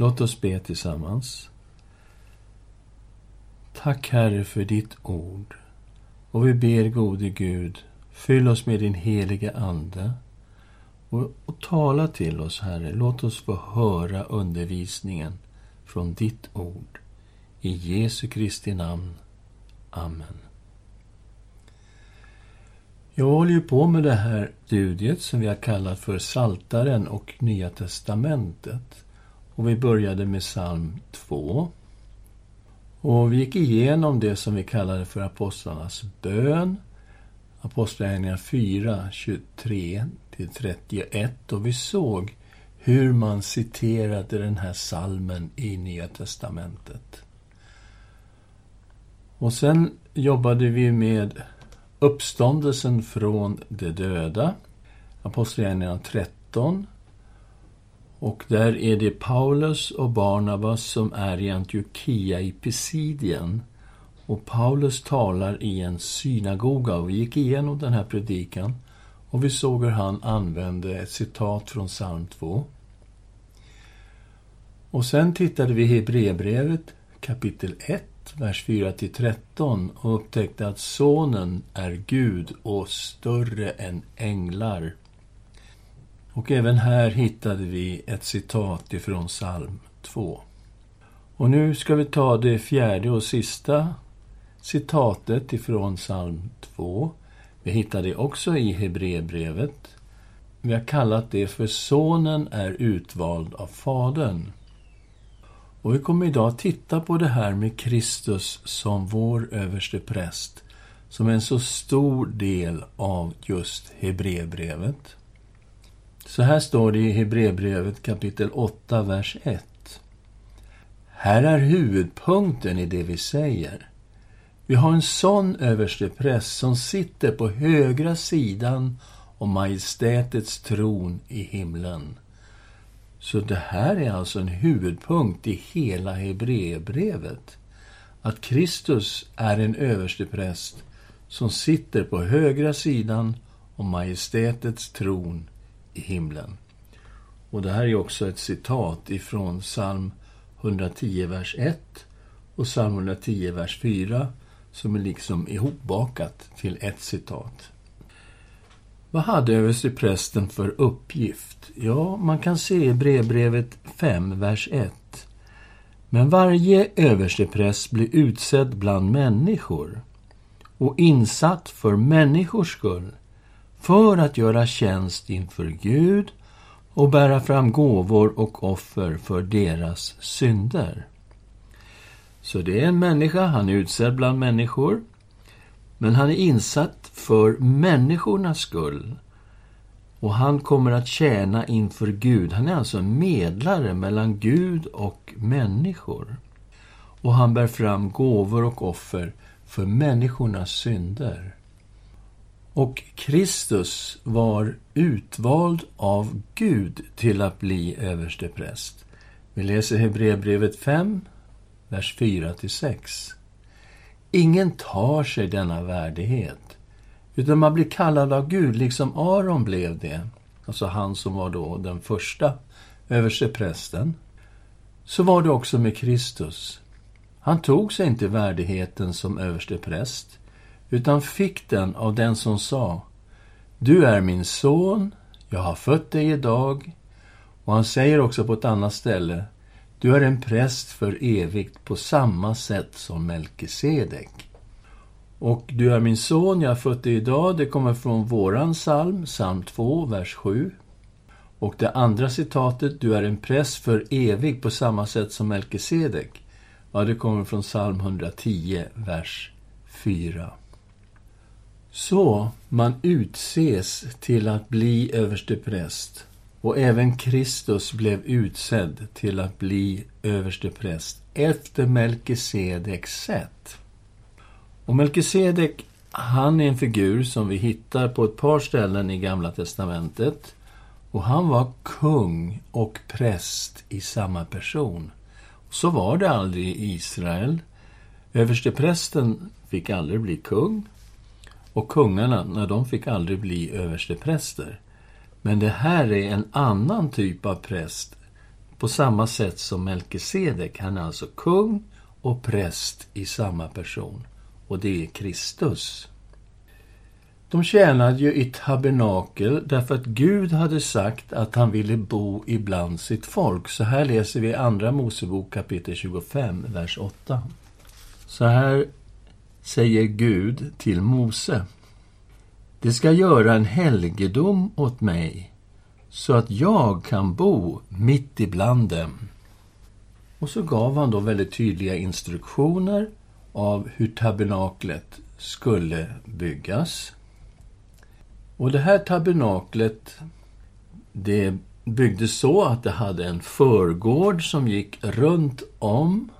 Låt oss be tillsammans. Tack, Herre, för ditt ord. Och vi ber, gode Gud, fyll oss med din heliga Ande och, och tala till oss, Herre. Låt oss få höra undervisningen från ditt ord. I Jesu Kristi namn. Amen. Jag håller ju på med det här studiet som vi har kallat för Saltaren och Nya Testamentet. Och vi började med psalm 2. Och vi gick igenom det som vi kallade för apostlarnas bön. Apostlagärningarna 4, 23 till 31. Och vi såg hur man citerade den här salmen i Nya Testamentet. Och sen jobbade vi med uppståndelsen från de döda. Apostlagärningarna 13. Och där är det Paulus och Barnabas som är i Antiochia i Pisidien. Och Paulus talar i en synagoga och vi gick igenom den här predikan och vi såg hur han använde ett citat från psalm 2. Och sen tittade vi i Hebreerbrevet kapitel 1, vers 4-13 och upptäckte att Sonen är Gud och större än änglar. Och även här hittade vi ett citat ifrån psalm 2. Och nu ska vi ta det fjärde och sista citatet ifrån psalm 2. Vi hittar det också i Hebreerbrevet. Vi har kallat det för Sonen är utvald av Fadern. Och vi kommer idag titta på det här med Kristus som vår överste präst, som är en så stor del av just Hebreerbrevet. Så här står det i Hebreerbrevet kapitel 8, vers 1. Här är huvudpunkten i det vi säger. Vi har en sån överstepräst som sitter på högra sidan om majestätets tron i himlen. Så det här är alltså en huvudpunkt i hela Hebreerbrevet. Att Kristus är en överstepräst som sitter på högra sidan om majestätets tron i himlen. Och det här är också ett citat ifrån psalm 110, vers 1 och psalm 110, vers 4 som är liksom ihopbakat till ett citat. Vad hade översteprästen för uppgift? Ja, man kan se i brevbrevet 5, vers 1. Men varje överstepräst blir utsedd bland människor och insatt för människors skull för att göra tjänst inför Gud och bära fram gåvor och offer för deras synder. Så det är en människa, han är utsedd bland människor, men han är insatt för människornas skull. Och han kommer att tjäna inför Gud. Han är alltså en medlare mellan Gud och människor. Och han bär fram gåvor och offer för människornas synder. Och Kristus var utvald av Gud till att bli överstepräst. Vi läser Hebreerbrevet 5, vers 4-6. Ingen tar sig denna värdighet, utan man blir kallad av Gud, liksom Aron blev det. Alltså han som var då den första översteprästen. Så var det också med Kristus. Han tog sig inte värdigheten som överstepräst, utan fick den av den som sa Du är min son, jag har fött dig idag. Och han säger också på ett annat ställe Du är en präst för evigt på samma sätt som Melkisedek. Och du är min son, jag har fött dig idag. Det kommer från våran psalm, psalm 2, vers 7. Och det andra citatet, du är en präst för evigt på samma sätt som Melkisedek. Ja, det kommer från psalm 110, vers 4. Så man utses till att bli överstepräst och även Kristus blev utsedd till att bli överstepräst efter Melkisedeks sätt. Och Melkisedek, han är en figur som vi hittar på ett par ställen i Gamla testamentet. Och han var kung och präst i samma person. Så var det aldrig i Israel. Översteprästen fick aldrig bli kung och kungarna, när de fick aldrig bli överstepräster. Men det här är en annan typ av präst. på samma sätt som Melkisedek. Han är alltså kung och präst i samma person. Och det är Kristus. De tjänade ju i tabernakel därför att Gud hade sagt att han ville bo ibland sitt folk. Så här läser vi Andra Mosebok kapitel 25, vers 8. Så här säger Gud till Mose. Det ska göra en helgedom åt mig så att jag kan bo mitt ibland dem. Och så gav han då väldigt tydliga instruktioner av hur tabernaklet skulle byggas. Och det här tabernaklet, det byggdes så att det hade en förgård som gick runt om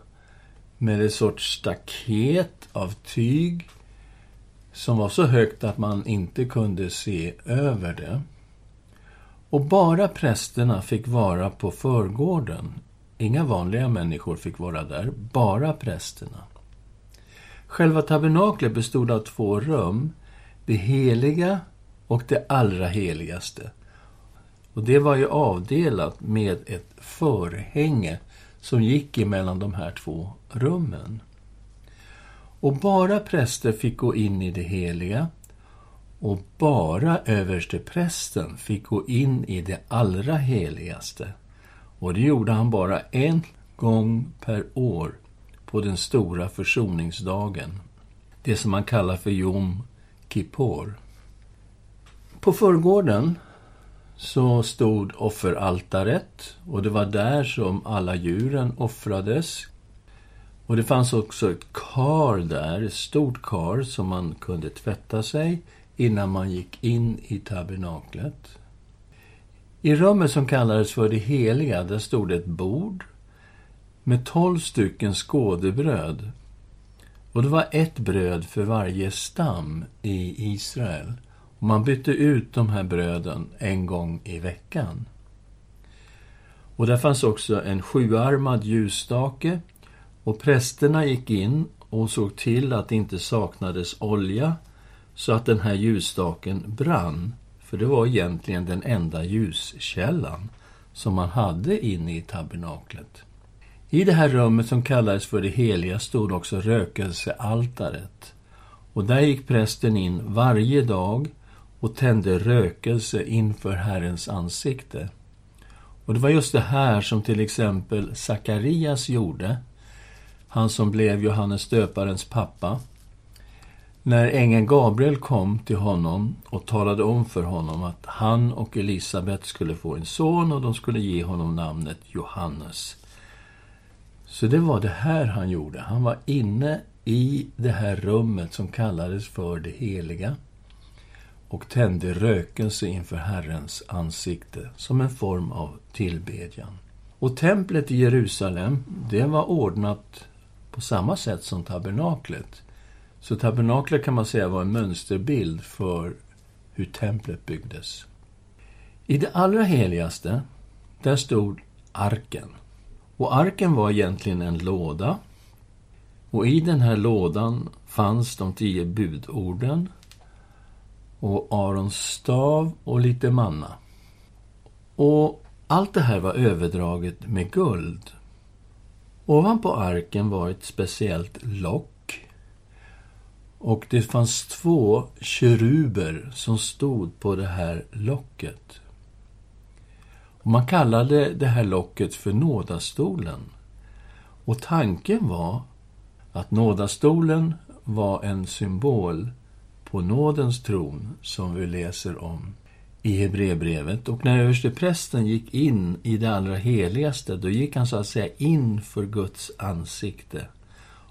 med en sorts staket av tyg som var så högt att man inte kunde se över det. Och bara prästerna fick vara på förgården. Inga vanliga människor fick vara där, bara prästerna. Själva tabernaklet bestod av två rum, det heliga och det allra heligaste. Och det var ju avdelat med ett förhänge som gick emellan de här två rummen. Och bara präster fick gå in i det heliga och bara översteprästen fick gå in i det allra heligaste. Och det gjorde han bara en gång per år på den stora försoningsdagen. Det som man kallar för Jom Kippur. På förgården så stod offeraltaret och det var där som alla djuren offrades. Och det fanns också ett kar där, ett stort kar som man kunde tvätta sig innan man gick in i tabernaklet. I rummet som kallades för det heliga, där stod ett bord med tolv stycken skådebröd. Och det var ett bröd för varje stam i Israel. Och man bytte ut de här bröden en gång i veckan. Och där fanns också en sjuarmad ljusstake och prästerna gick in och såg till att det inte saknades olja så att den här ljusstaken brann. För det var egentligen den enda ljuskällan som man hade inne i tabernaklet. I det här rummet som kallades för det heliga stod också rökelsealtaret. Och där gick prästen in varje dag och tände rökelse inför Herrens ansikte. Och det var just det här som till exempel Sakarias gjorde, han som blev Johannes döparens pappa. När ängeln Gabriel kom till honom och talade om för honom att han och Elisabet skulle få en son och de skulle ge honom namnet Johannes. Så det var det här han gjorde. Han var inne i det här rummet som kallades för det heliga och tände rökelse inför Herrens ansikte som en form av tillbedjan. Och templet i Jerusalem, det var ordnat på samma sätt som tabernaklet. Så tabernaklet kan man säga var en mönsterbild för hur templet byggdes. I det allra heligaste, där stod arken. Och arken var egentligen en låda. Och i den här lådan fanns de tio budorden och Arons stav och lite manna. Och allt det här var överdraget med guld. Ovanpå arken var ett speciellt lock. Och det fanns två keruber som stod på det här locket. Och man kallade det här locket för nådastolen. Och tanken var att nådastolen var en symbol på nådens tron som vi läser om i Hebreerbrevet. Och när översteprästen gick in i det allra heligaste, då gick han så att säga in för Guds ansikte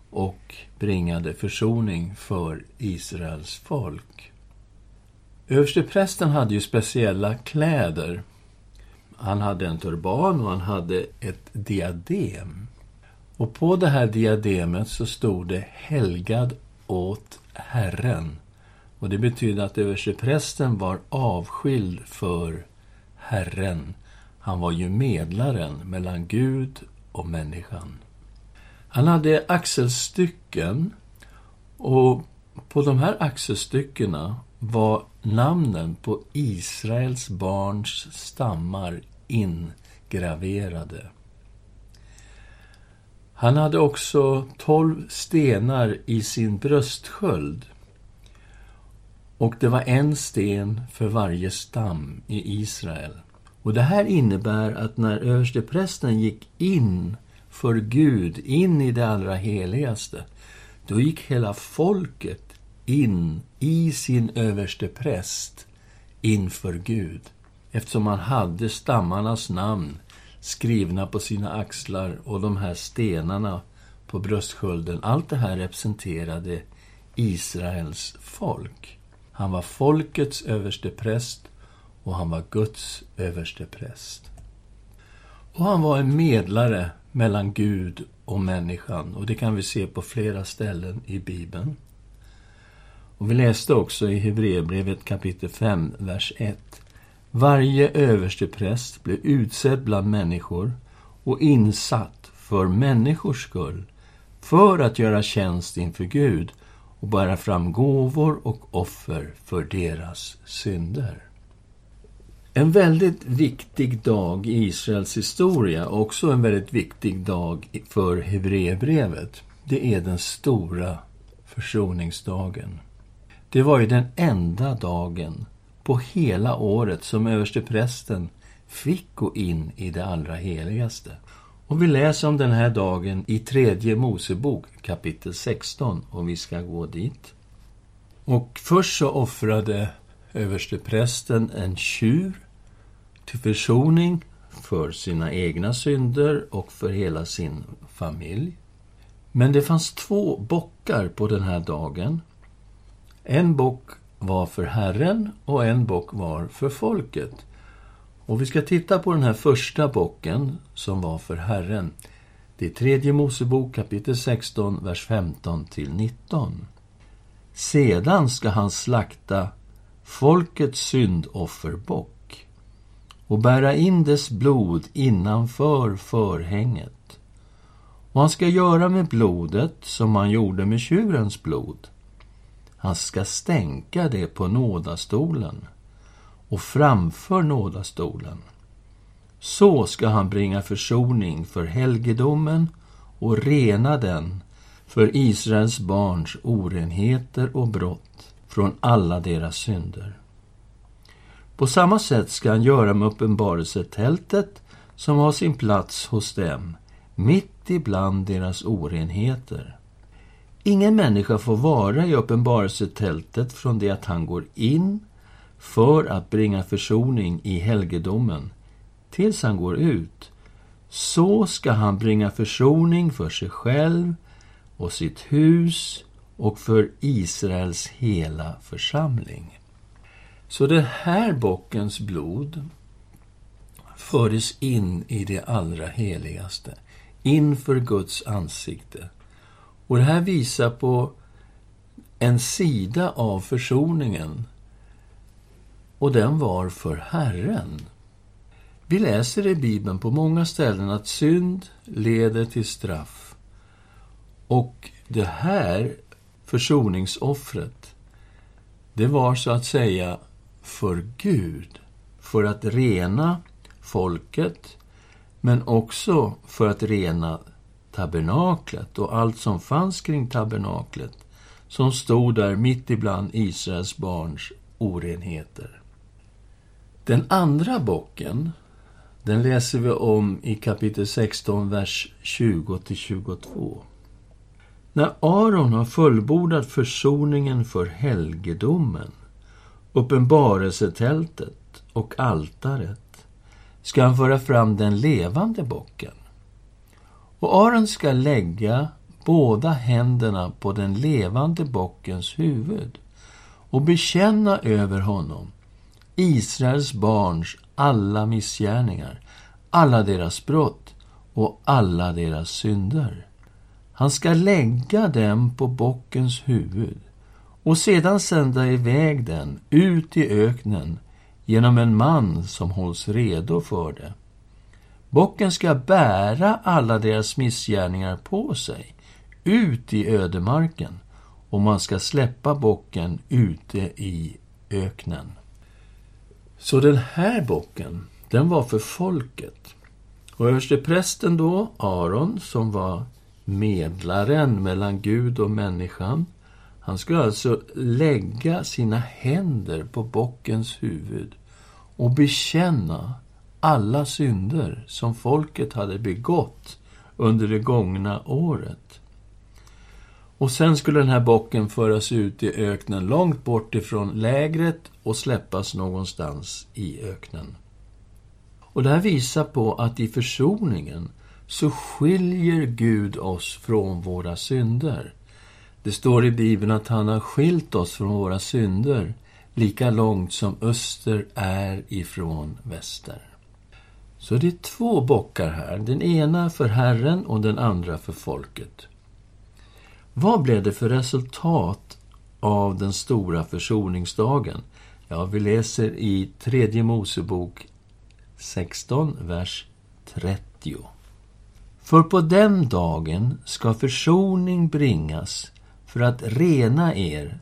och bringade försoning för Israels folk. Översteprästen hade ju speciella kläder. Han hade en turban och han hade ett diadem. Och på det här diademet så stod det Helgad åt Herren. Och det betyder att översteprästen var avskild för Herren. Han var ju medlaren mellan Gud och människan. Han hade axelstycken och på de här axelstyckena var namnen på Israels barns stammar ingraverade. Han hade också tolv stenar i sin bröstsköld. Och det var en sten för varje stam i Israel. Och det här innebär att när översteprästen gick in för Gud, in i det allra heligaste, då gick hela folket in i sin överstepräst inför Gud. Eftersom man hade stammarnas namn skrivna på sina axlar och de här stenarna på bröstskölden. Allt det här representerade Israels folk. Han var folkets överstepräst och han var Guds överstepräst. Och han var en medlare mellan Gud och människan och det kan vi se på flera ställen i Bibeln. Och vi läste också i Hebreerbrevet kapitel 5, vers 1. Varje överstepräst blev utsedd bland människor och insatt för människors skull, för att göra tjänst inför Gud och bära fram gåvor och offer för deras synder. En väldigt viktig dag i Israels historia, och också en väldigt viktig dag för Hebreerbrevet, det är den stora försoningsdagen. Det var ju den enda dagen på hela året som översteprästen fick gå in i det allra heligaste. Och vi läser om den här dagen i tredje Mosebok kapitel 16 och vi ska gå dit. Och först så offrade översteprästen en tjur till försoning för sina egna synder och för hela sin familj. Men det fanns två bockar på den här dagen. En bock var för Herren och en bock var för folket. Och vi ska titta på den här första bocken som var för Herren. Det är tredje Mosebok kapitel 16, vers 15 till 19. Sedan ska han slakta folkets syndofferbock och bära in dess blod innanför förhänget. Och han ska göra med blodet som han gjorde med tjurens blod. Han ska stänka det på nådastolen och framför nådastolen. Så ska han bringa försoning för helgedomen och rena den för Israels barns orenheter och brott från alla deras synder. På samma sätt ska han göra med uppenbarelsetältet som har sin plats hos dem, mitt ibland deras orenheter. Ingen människa får vara i uppenbarelsetältet från det att han går in för att bringa försoning i helgedomen tills han går ut. Så ska han bringa försoning för sig själv och sitt hus och för Israels hela församling. Så den här bockens blod fördes in i det allra heligaste, inför Guds ansikte. Och det här visar på en sida av försoningen. Och den var för Herren. Vi läser i Bibeln på många ställen att synd leder till straff. Och det här försoningsoffret, det var så att säga för Gud. För att rena folket, men också för att rena tabernaklet och allt som fanns kring tabernaklet som stod där mitt ibland Israels barns orenheter. Den andra bocken, den läser vi om i kapitel 16, vers 20-22. När Aron har fullbordat försoningen för helgedomen, uppenbarelsetältet och altaret, ska han föra fram den levande bocken och Aron ska lägga båda händerna på den levande bockens huvud och bekänna över honom Israels barns alla missgärningar, alla deras brott och alla deras synder. Han ska lägga dem på bockens huvud och sedan sända iväg den ut i öknen genom en man som hålls redo för det. Bocken ska bära alla deras missgärningar på sig, ut i ödemarken, och man ska släppa bocken ute i öknen. Så den här bocken, den var för folket. Och översteprästen då, Aron, som var medlaren mellan Gud och människan. Han skulle alltså lägga sina händer på bockens huvud och bekänna alla synder som folket hade begått under det gångna året. Och sen skulle den här bocken föras ut i öknen långt bort ifrån lägret och släppas någonstans i öknen. Och det här visar på att i försoningen så skiljer Gud oss från våra synder. Det står i Bibeln att han har skilt oss från våra synder lika långt som öster är ifrån väster. Så det är två bockar här, den ena för Herren och den andra för folket. Vad blev det för resultat av den stora försoningsdagen? Ja, vi läser i Tredje Mosebok 16, vers 30. För på den dagen ska försoning bringas för att rena er.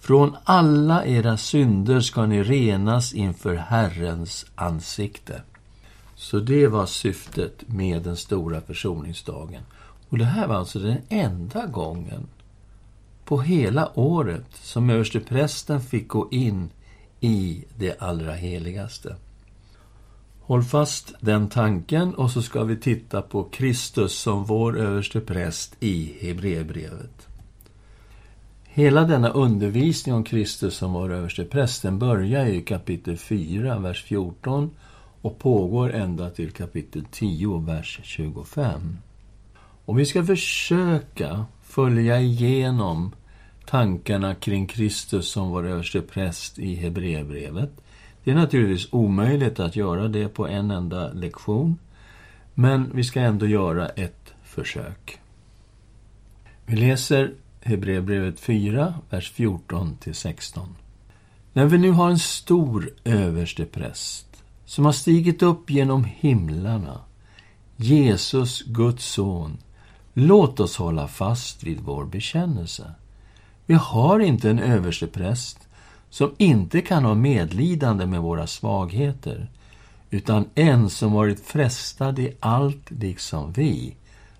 Från alla era synder ska ni renas inför Herrens ansikte. Så det var syftet med den stora försoningsdagen. Och det här var alltså den enda gången på hela året som översteprästen fick gå in i det allra heligaste. Håll fast den tanken och så ska vi titta på Kristus som vår överste präst i Hebreerbrevet. Hela denna undervisning om Kristus som vår överste präst, den börjar i kapitel 4, vers 14 och pågår ända till kapitel 10, vers 25. Och vi ska försöka följa igenom tankarna kring Kristus som vår överste präst i Hebreerbrevet. Det är naturligtvis omöjligt att göra det på en enda lektion, men vi ska ändå göra ett försök. Vi läser Hebreerbrevet 4, vers 14-16. När vi nu har en stor överste präst som har stigit upp genom himlarna, Jesus, Guds son, låt oss hålla fast vid vår bekännelse. Vi har inte en överstepräst som inte kan ha medlidande med våra svagheter, utan en som varit frestad i allt liksom vi,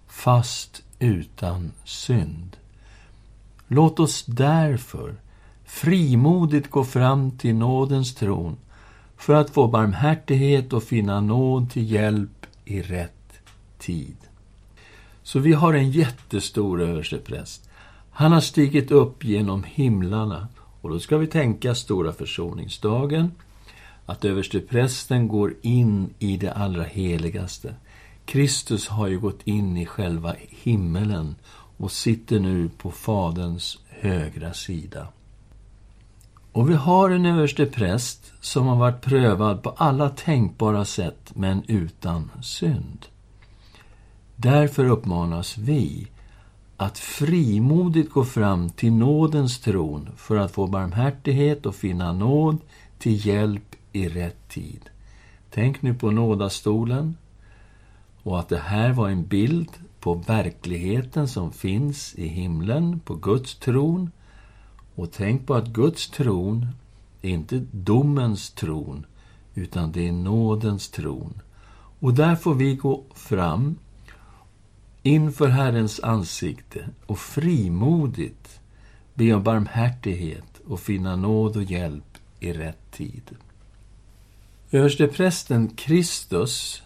fast utan synd. Låt oss därför frimodigt gå fram till nådens tron för att få barmhärtighet och finna nåd till hjälp i rätt tid. Så vi har en jättestor överstepräst. Han har stigit upp genom himlarna och då ska vi tänka stora försoningsdagen, att översteprästen går in i det allra heligaste. Kristus har ju gått in i själva himmelen och sitter nu på Faderns högra sida. Och vi har en överstepräst som har varit prövad på alla tänkbara sätt, men utan synd. Därför uppmanas vi att frimodigt gå fram till nådens tron för att få barmhärtighet och finna nåd till hjälp i rätt tid. Tänk nu på nådastolen och att det här var en bild på verkligheten som finns i himlen, på Guds tron. Och tänk på att Guds tron är inte domens tron, utan det är nådens tron. Och där får vi gå fram inför Herrens ansikte och frimodigt be om barmhärtighet och finna nåd och hjälp i rätt tid. Översteprästen Kristus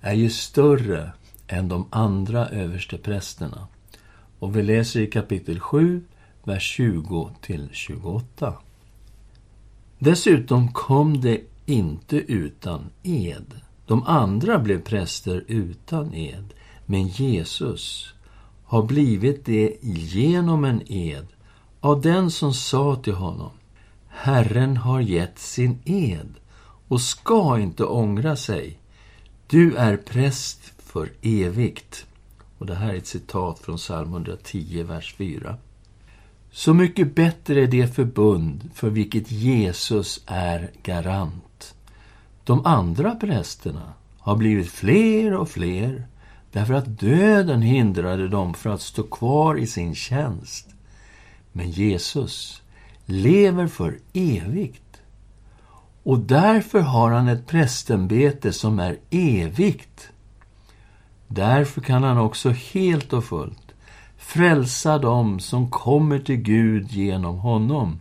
är ju större än de andra översteprästerna. Och vi läser i kapitel 7, vers 20 28. Dessutom kom det inte utan ed. De andra blev präster utan ed. Men Jesus har blivit det genom en ed av den som sa till honom Herren har gett sin ed och ska inte ångra sig. Du är präst för evigt. Och Det här är ett citat från psalm 110, vers 4. Så mycket bättre är det förbund för vilket Jesus är garant. De andra prästerna har blivit fler och fler därför att döden hindrade dem från att stå kvar i sin tjänst. Men Jesus lever för evigt. Och därför har han ett prästämbete som är evigt. Därför kan han också helt och fullt frälsa dem som kommer till Gud genom honom,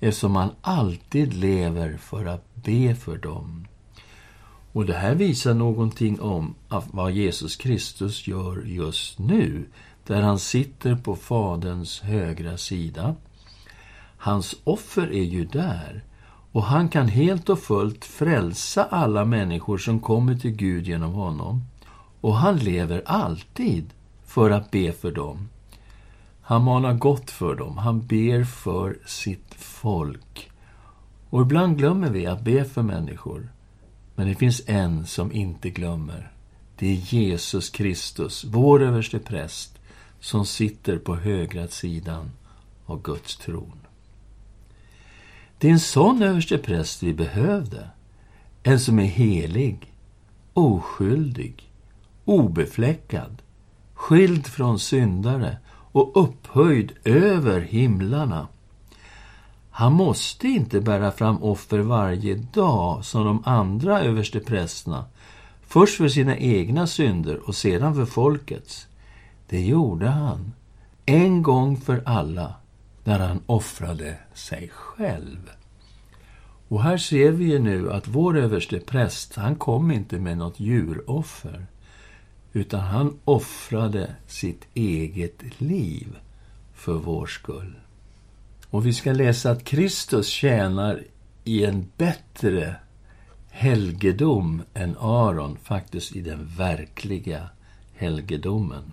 eftersom han alltid lever för att be för dem. Och det här visar någonting om vad Jesus Kristus gör just nu, där han sitter på Faderns högra sida. Hans offer är ju där, och han kan helt och fullt frälsa alla människor som kommer till Gud genom honom. Och han lever alltid för att be för dem. Han manar gott för dem, han ber för sitt folk. Och ibland glömmer vi att be för människor. Men det finns en som inte glömmer. Det är Jesus Kristus, vår överste präst, som sitter på högra sidan av Guds tron. Det är en sån överste präst vi behövde. En som är helig, oskyldig, obefläckad, skild från syndare och upphöjd över himlarna. Han måste inte bära fram offer varje dag som de andra översteprästerna. Först för sina egna synder och sedan för folkets. Det gjorde han, en gång för alla, när han offrade sig själv. Och här ser vi ju nu att vår överste präst, han kom inte med något djuroffer, utan han offrade sitt eget liv för vår skull. Och vi ska läsa att Kristus tjänar i en bättre helgedom än Aron, faktiskt i den verkliga helgedomen.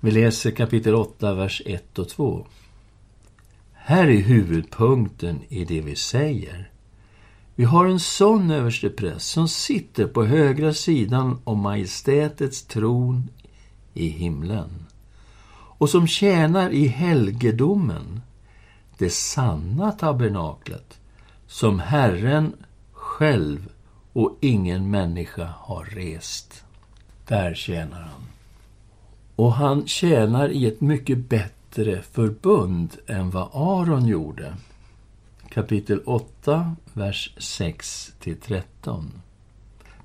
Vi läser kapitel 8, vers 1 och 2. Här är huvudpunkten i det vi säger. Vi har en sån överstepräst som sitter på högra sidan om majestätets tron i himlen och som tjänar i helgedomen, det sanna tabernaklet, som Herren själv och ingen människa har rest. Där tjänar han. Och han tjänar i ett mycket bättre förbund än vad Aron gjorde. Kapitel 8, vers 6-13.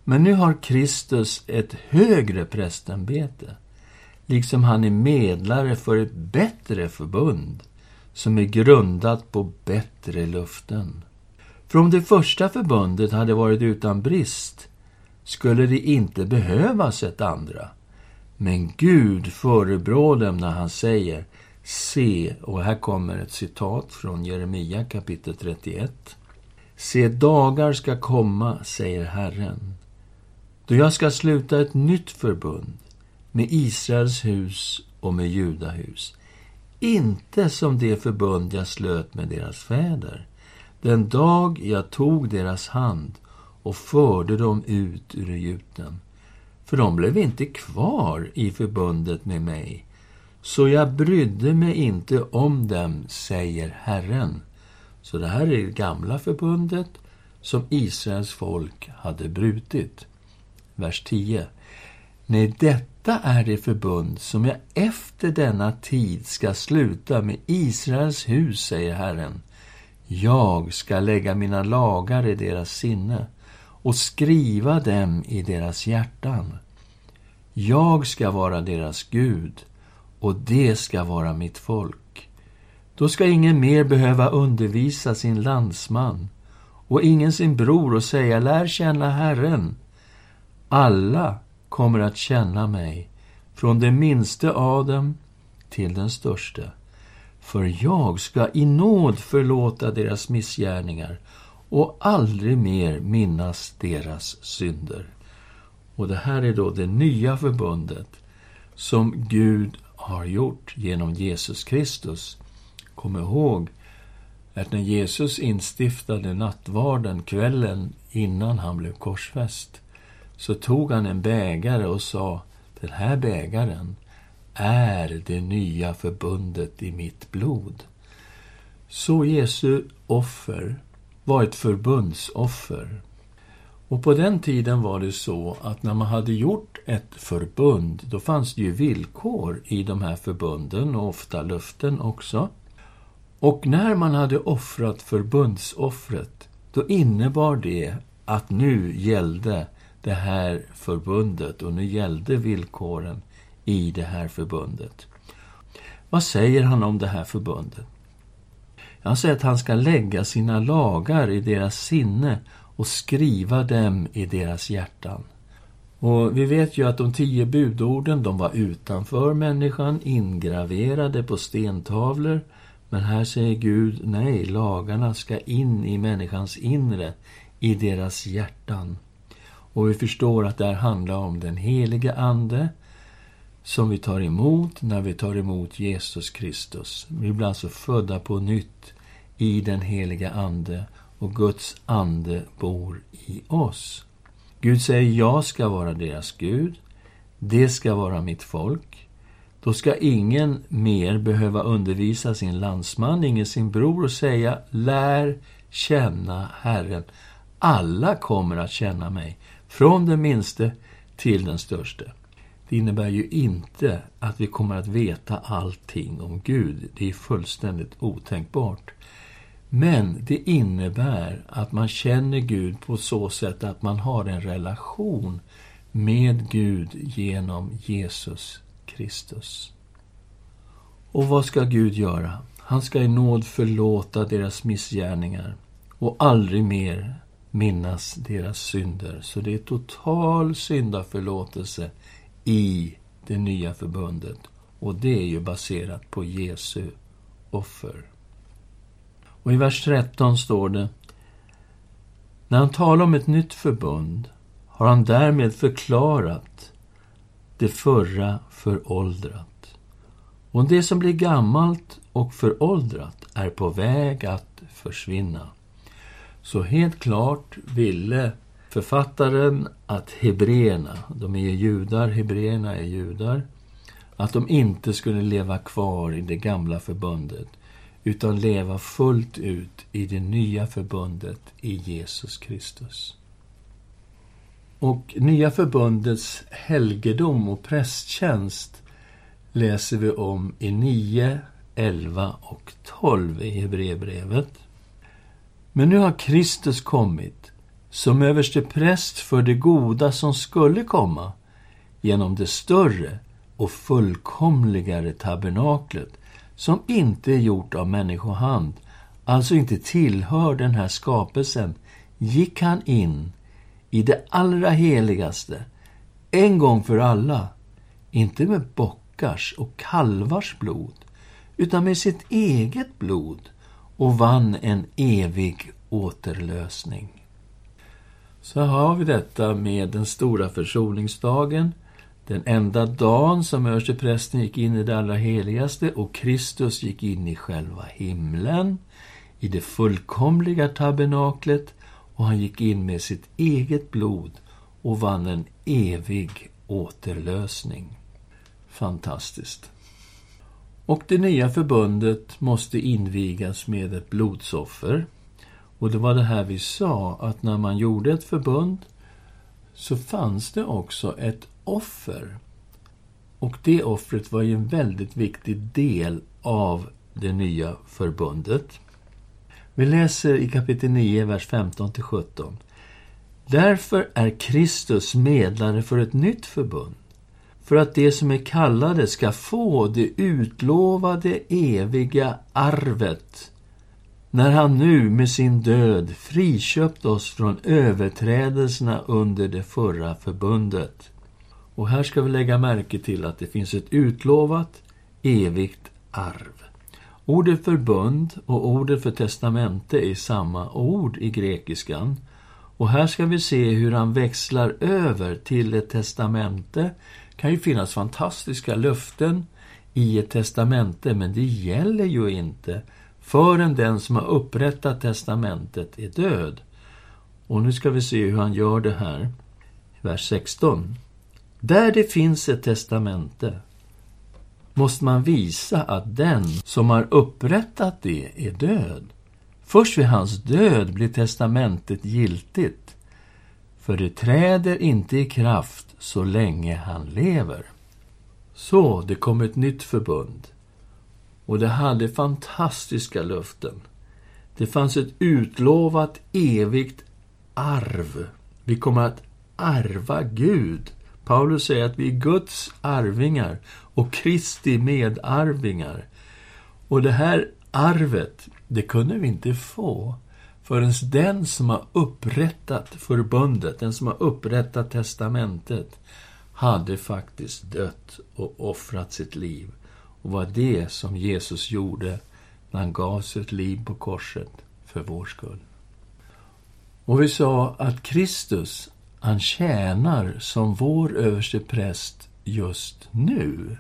Men nu har Kristus ett högre prästämbete, liksom han är medlare för ett bättre förbund, som är grundat på bättre luften. För om det första förbundet hade varit utan brist skulle det inte behövas ett andra. Men Gud förebrår dem när han säger Se, och här kommer ett citat från Jeremia kapitel 31. Se, dagar ska komma, säger Herren, då jag ska sluta ett nytt förbund med Israels hus och med Judahus. Inte som det förbund jag slöt med deras fäder, den dag jag tog deras hand och förde dem ut ur Egypten. För de blev inte kvar i förbundet med mig, så jag brydde mig inte om dem, säger Herren. Så det här är det gamla förbundet som Israels folk hade brutit. Vers 10. Nej, detta är det förbund som jag efter denna tid ska sluta med Israels hus, säger Herren. Jag ska lägga mina lagar i deras sinne och skriva dem i deras hjärtan. Jag ska vara deras Gud och det ska vara mitt folk. Då ska ingen mer behöva undervisa sin landsman och ingen sin bror och säga lär känna Herren. Alla kommer att känna mig, från den minste av dem till den störste. För jag ska i nåd förlåta deras missgärningar och aldrig mer minnas deras synder. Och det här är då det nya förbundet som Gud har gjort genom Jesus Kristus. Kom ihåg att när Jesus instiftade nattvarden kvällen innan han blev korsfäst, så tog han en bägare och sa, den här bägaren är det nya förbundet i mitt blod. Så Jesu offer var ett förbundsoffer. Och på den tiden var det så att när man hade gjort ett förbund, då fanns det ju villkor i de här förbunden och ofta löften också. Och när man hade offrat förbundsoffret, då innebar det att nu gällde det här förbundet och nu gällde villkoren i det här förbundet. Vad säger han om det här förbundet? Han säger att han ska lägga sina lagar i deras sinne och skriva dem i deras hjärtan. Och Vi vet ju att de tio budorden de var utanför människan, ingraverade på stentavlor. Men här säger Gud, nej, lagarna ska in i människans inre, i deras hjärtan. Och vi förstår att det här handlar om den helige Ande som vi tar emot när vi tar emot Jesus Kristus. Vi blir alltså födda på nytt i den heliga Ande och Guds ande bor i oss. Gud säger, jag ska vara deras Gud. Det ska vara mitt folk. Då ska ingen mer behöva undervisa sin landsman, ingen sin bror och säga, lär känna Herren. Alla kommer att känna mig, från den minste till den störste. Det innebär ju inte att vi kommer att veta allting om Gud. Det är fullständigt otänkbart. Men det innebär att man känner Gud på så sätt att man har en relation med Gud genom Jesus Kristus. Och vad ska Gud göra? Han ska i nåd förlåta deras missgärningar och aldrig mer minnas deras synder. Så det är total syndaförlåtelse i det nya förbundet. Och det är ju baserat på Jesu offer. Och i vers 13 står det När han talar om ett nytt förbund har han därmed förklarat det förra föråldrat. Och det som blir gammalt och föråldrat är på väg att försvinna. Så helt klart ville författaren att hebreerna, de är judar, hebreerna är judar, att de inte skulle leva kvar i det gamla förbundet utan leva fullt ut i det nya förbundet i Jesus Kristus. Och Nya förbundets helgedom och prästtjänst läser vi om i 9, 11 och 12 i Hebreerbrevet. Men nu har Kristus kommit som överste präst för det goda som skulle komma genom det större och fullkomligare tabernaklet som inte är gjort av människohand, alltså inte tillhör den här skapelsen, gick han in i det allra heligaste, en gång för alla, inte med bockars och kalvars blod, utan med sitt eget blod och vann en evig återlösning. Så har vi detta med den stora försoningsdagen, den enda dagen som översteprästen gick in i det allra heligaste och Kristus gick in i själva himlen, i det fullkomliga tabernaklet och han gick in med sitt eget blod och vann en evig återlösning. Fantastiskt. Och det nya förbundet måste invigas med ett blodsoffer. Och det var det här vi sa, att när man gjorde ett förbund så fanns det också ett offer. Och det offret var ju en väldigt viktig del av det nya förbundet. Vi läser i kapitel 9, vers 15-17. Därför är Kristus medlare för ett nytt förbund, för att de som är kallade ska få det utlovade eviga arvet när han nu med sin död friköpt oss från överträdelserna under det förra förbundet. Och här ska vi lägga märke till att det finns ett utlovat evigt arv. Ordet förbund och ordet för testamente är samma ord i grekiskan. Och här ska vi se hur han växlar över till ett testamente. Det kan ju finnas fantastiska löften i ett testamente, men det gäller ju inte förrän den som har upprättat testamentet är död. Och nu ska vi se hur han gör det här. Vers 16. Där det finns ett testamente måste man visa att den som har upprättat det är död. Först vid hans död blir testamentet giltigt, för det träder inte i kraft så länge han lever. Så, det kom ett nytt förbund. Och det hade fantastiska löften. Det fanns ett utlovat evigt arv. Vi kommer att arva Gud. Paulus säger att vi är Guds arvingar och Kristi medarvingar. Och det här arvet, det kunde vi inte få förrän den som har upprättat förbundet, den som har upprättat testamentet, hade faktiskt dött och offrat sitt liv. Och var det som Jesus gjorde när han gav sitt liv på korset för vår skull. Och vi sa att Kristus, han tjänar som vår överste präst just nu.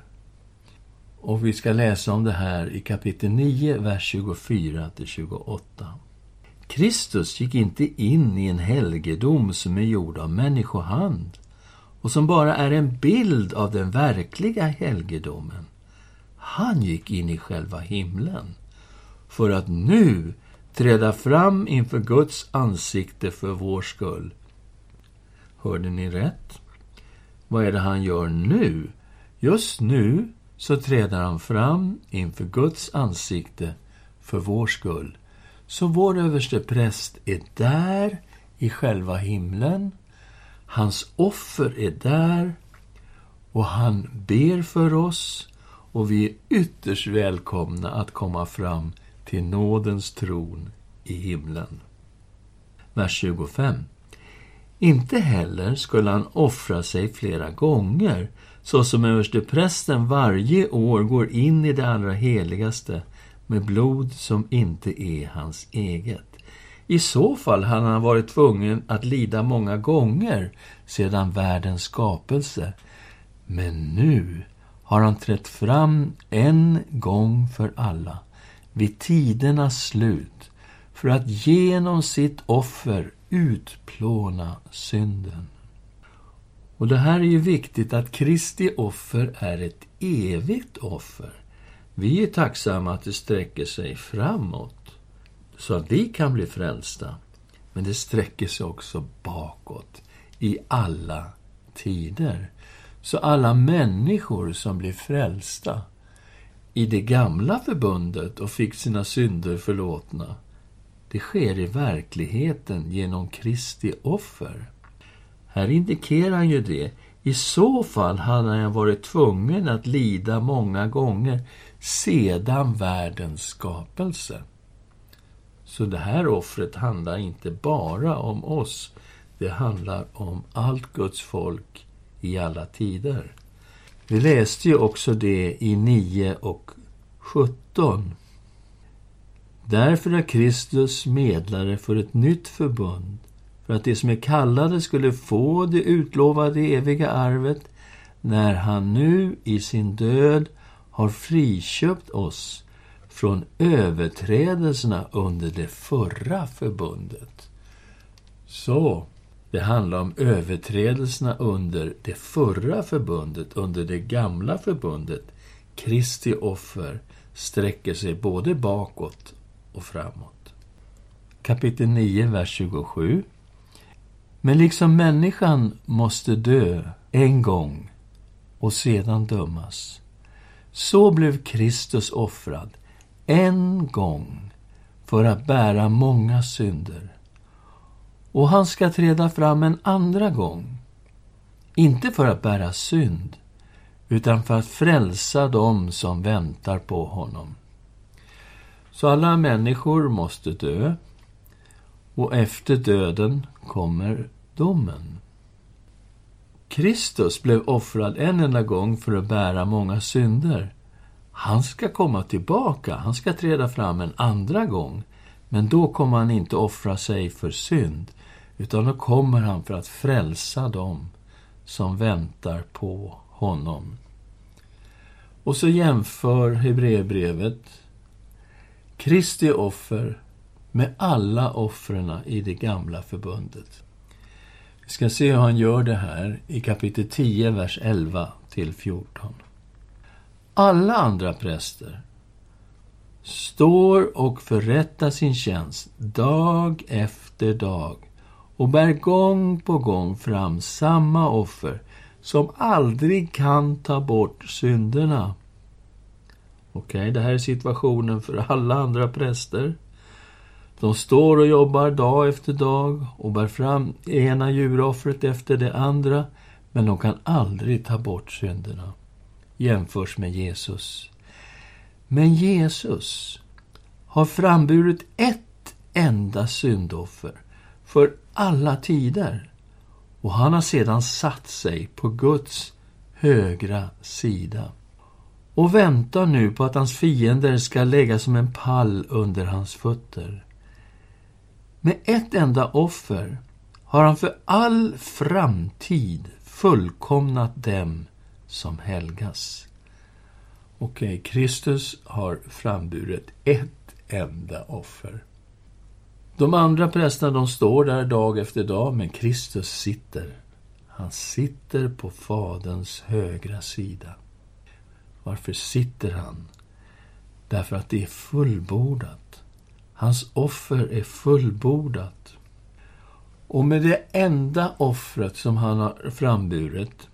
Och vi ska läsa om det här i kapitel 9, vers 24-28. Kristus gick inte in i en helgedom som är gjord av människohand och som bara är en bild av den verkliga helgedomen. Han gick in i själva himlen för att nu träda fram inför Guds ansikte för vår skull. Hörde ni rätt? Vad är det han gör nu? Just nu så träder han fram inför Guds ansikte för vår skull. Så vår överste präst är där i själva himlen. Hans offer är där och han ber för oss och vi är ytterst välkomna att komma fram till nådens tron i himlen. Vers 25. Inte heller skulle han offra sig flera gånger, så som översteprästen varje år går in i det allra heligaste med blod som inte är hans eget. I så fall hade han varit tvungen att lida många gånger sedan världens skapelse. Men nu har han trätt fram en gång för alla, vid tidernas slut, för att genom sitt offer utplåna synden. Och det här är ju viktigt att Kristi offer är ett evigt offer. Vi är tacksamma att det sträcker sig framåt, så att vi kan bli frälsta. Men det sträcker sig också bakåt, i alla tider. Så alla människor som blir frälsta i det gamla förbundet och fick sina synder förlåtna, det sker i verkligheten genom Kristi offer. Här indikerar han ju det. I så fall hade han varit tvungen att lida många gånger sedan världens skapelse. Så det här offret handlar inte bara om oss. Det handlar om allt Guds folk i alla tider. Vi läste ju också det i 9 och 17. Därför är Kristus medlare för ett nytt förbund, för att de som är kallade skulle få det utlovade eviga arvet, när han nu i sin död har friköpt oss från överträdelserna under det förra förbundet. Så, det handlar om överträdelserna under det förra förbundet, under det gamla förbundet. Kristi offer sträcker sig både bakåt och framåt. Kapitel 9, vers 27. Men liksom människan måste dö en gång och sedan dömas, så blev Kristus offrad en gång för att bära många synder. Och han ska träda fram en andra gång, inte för att bära synd, utan för att frälsa dem som väntar på honom. Så alla människor måste dö, och efter döden kommer domen. Kristus blev offrad en enda gång för att bära många synder. Han ska komma tillbaka, han ska träda fram en andra gång. Men då kommer han inte offra sig för synd, utan då kommer han för att frälsa dem som väntar på honom. Och så jämför Hebreerbrevet Kristi offer med alla offren i det gamla förbundet. Vi ska se hur han gör det här i kapitel 10, vers 11 till 14. Alla andra präster står och förrättar sin tjänst dag efter dag och bär gång på gång fram samma offer som aldrig kan ta bort synderna. Okej, okay, det här är situationen för alla andra präster. De står och jobbar dag efter dag och bär fram ena djuroffret efter det andra, men de kan aldrig ta bort synderna. Jämförs med Jesus. Men Jesus har framburit ett enda syndoffer för alla tider. Och han har sedan satt sig på Guds högra sida och väntar nu på att hans fiender ska lägga som en pall under hans fötter. Med ett enda offer har han för all framtid fullkomnat dem som helgas. Okej, eh, okay, Kristus har framburit ett enda offer. De andra prästerna de står där dag efter dag, men Kristus sitter. Han sitter på Faderns högra sida. Varför sitter han? Därför att det är fullbordat. Hans offer är fullbordat. Och med det enda offret som han har framburit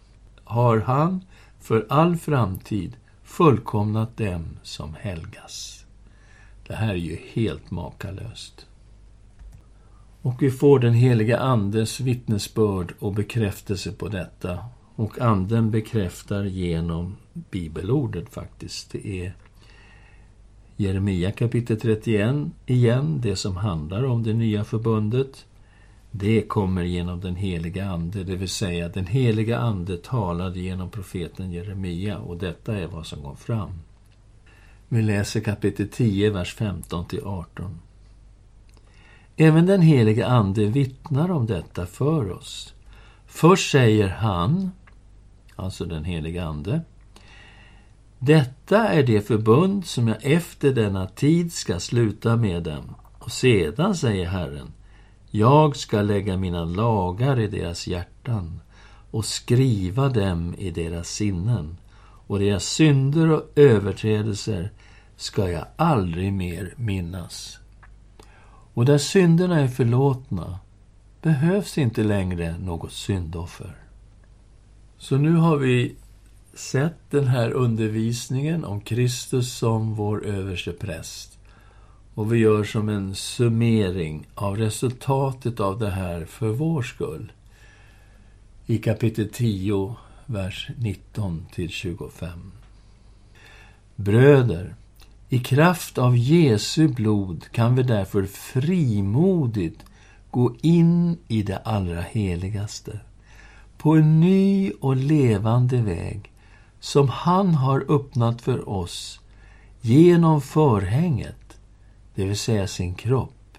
har han för all framtid fullkomnat dem som helgas. Det här är ju helt makalöst. Och vi får den heliga Andes vittnesbörd och bekräftelse på detta. Och Anden bekräftar genom bibelordet faktiskt. Det är Jeremia kapitel 31 igen, det som handlar om det nya förbundet. Det kommer genom den heliga Ande, det vill säga den heliga Ande talade genom profeten Jeremia och detta är vad som går fram. Vi läser kapitel 10, vers 15 18. Även den heliga Ande vittnar om detta för oss. Först säger han, alltså den heliga Ande, detta är det förbund som jag efter denna tid ska sluta med dem. Och sedan säger Herren, jag ska lägga mina lagar i deras hjärtan och skriva dem i deras sinnen. Och deras synder och överträdelser ska jag aldrig mer minnas. Och där synderna är förlåtna behövs inte längre något syndoffer. Så nu har vi sett den här undervisningen om Kristus som vår överste präst. Och vi gör som en summering av resultatet av det här för vår skull. I kapitel 10, vers 19 25. Bröder, i kraft av Jesu blod kan vi därför frimodigt gå in i det allra heligaste på en ny och levande väg som han har öppnat för oss genom förhänget, det vill säga sin kropp.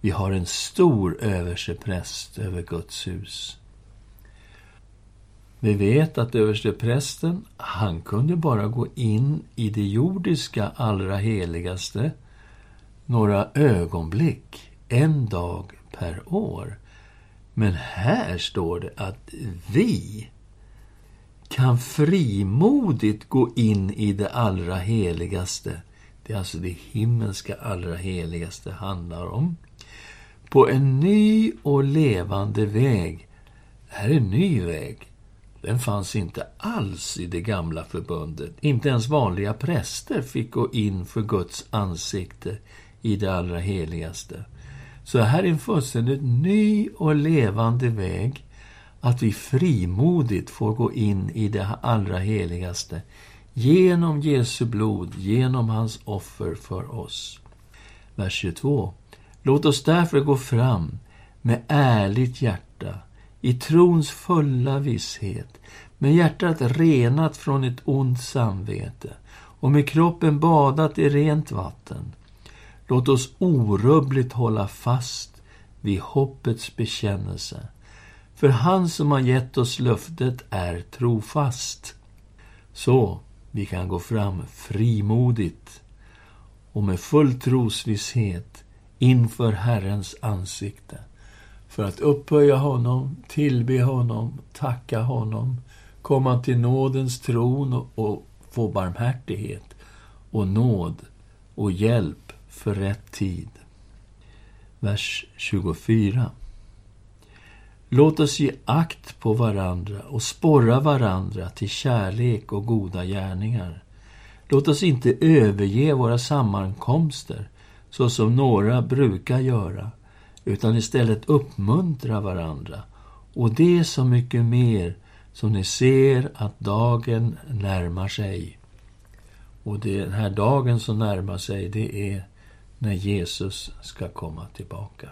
Vi har en stor överstepräst över Guds hus. Vi vet att översteprästen, han kunde bara gå in i det jordiska allra heligaste några ögonblick, en dag per år. Men här står det att vi kan frimodigt gå in i det allra heligaste. Det är alltså det himmelska allra heligaste handlar om. På en ny och levande väg. Det här är en ny väg. Den fanns inte alls i det gamla förbundet. Inte ens vanliga präster fick gå in för Guds ansikte i det allra heligaste. Så här är en fullständigt ny och levande väg att vi frimodigt får gå in i det allra heligaste genom Jesu blod, genom hans offer för oss. Vers 22. Låt oss därför gå fram med ärligt hjärta, i trons fulla visshet, med hjärtat renat från ett ont samvete och med kroppen badat i rent vatten. Låt oss orubbligt hålla fast vid hoppets bekännelse. För han som har gett oss löftet är trofast. Så vi kan gå fram frimodigt och med full trosvisshet inför Herrens ansikte för att upphöja honom, tillbe honom, tacka honom, komma till nådens tron och få barmhärtighet och nåd och hjälp för rätt tid. Vers 24. Låt oss ge akt på varandra och sporra varandra till kärlek och goda gärningar. Låt oss inte överge våra sammankomster, så som några brukar göra, utan istället uppmuntra varandra. Och det är så mycket mer som ni ser att dagen närmar sig. Och den här dagen som närmar sig, det är när Jesus ska komma tillbaka.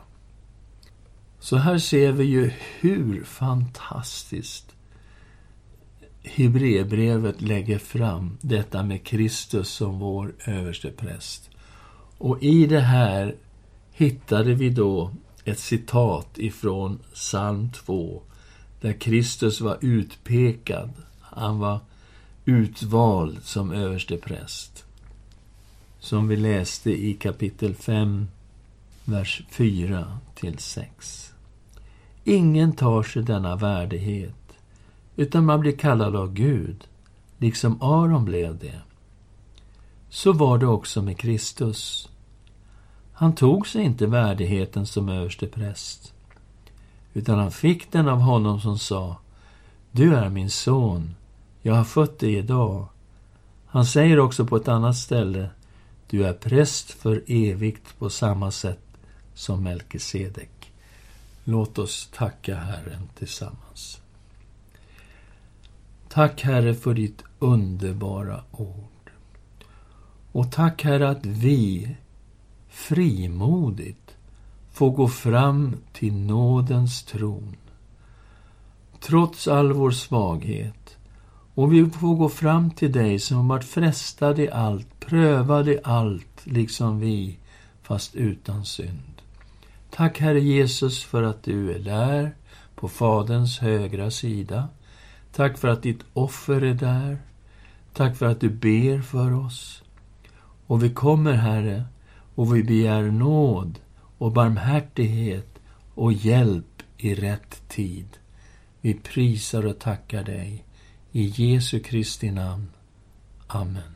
Så här ser vi ju hur fantastiskt Hebreerbrevet lägger fram detta med Kristus som vår överste präst. Och i det här hittade vi då ett citat ifrån psalm 2 där Kristus var utpekad. Han var utvald som överste präst. Som vi läste i kapitel 5, vers 4 till 6. Ingen tar sig denna värdighet, utan man blir kallad av Gud, liksom Aron blev det. Så var det också med Kristus. Han tog sig inte värdigheten som överste präst, utan han fick den av honom som sa Du är min son, jag har fött dig idag. Han säger också på ett annat ställe Du är präst för evigt på samma sätt som Melkisedek. Låt oss tacka Herren tillsammans. Tack Herre för ditt underbara ord. Och tack Herre att vi frimodigt får gå fram till nådens tron. Trots all vår svaghet. Och vi får gå fram till dig som varit frestad i allt, prövad i allt, liksom vi, fast utan synd. Tack Herre Jesus för att du är där, på Faderns högra sida. Tack för att ditt offer är där. Tack för att du ber för oss. Och vi kommer, Herre, och vi begär nåd och barmhärtighet och hjälp i rätt tid. Vi prisar och tackar dig. I Jesu Kristi namn. Amen.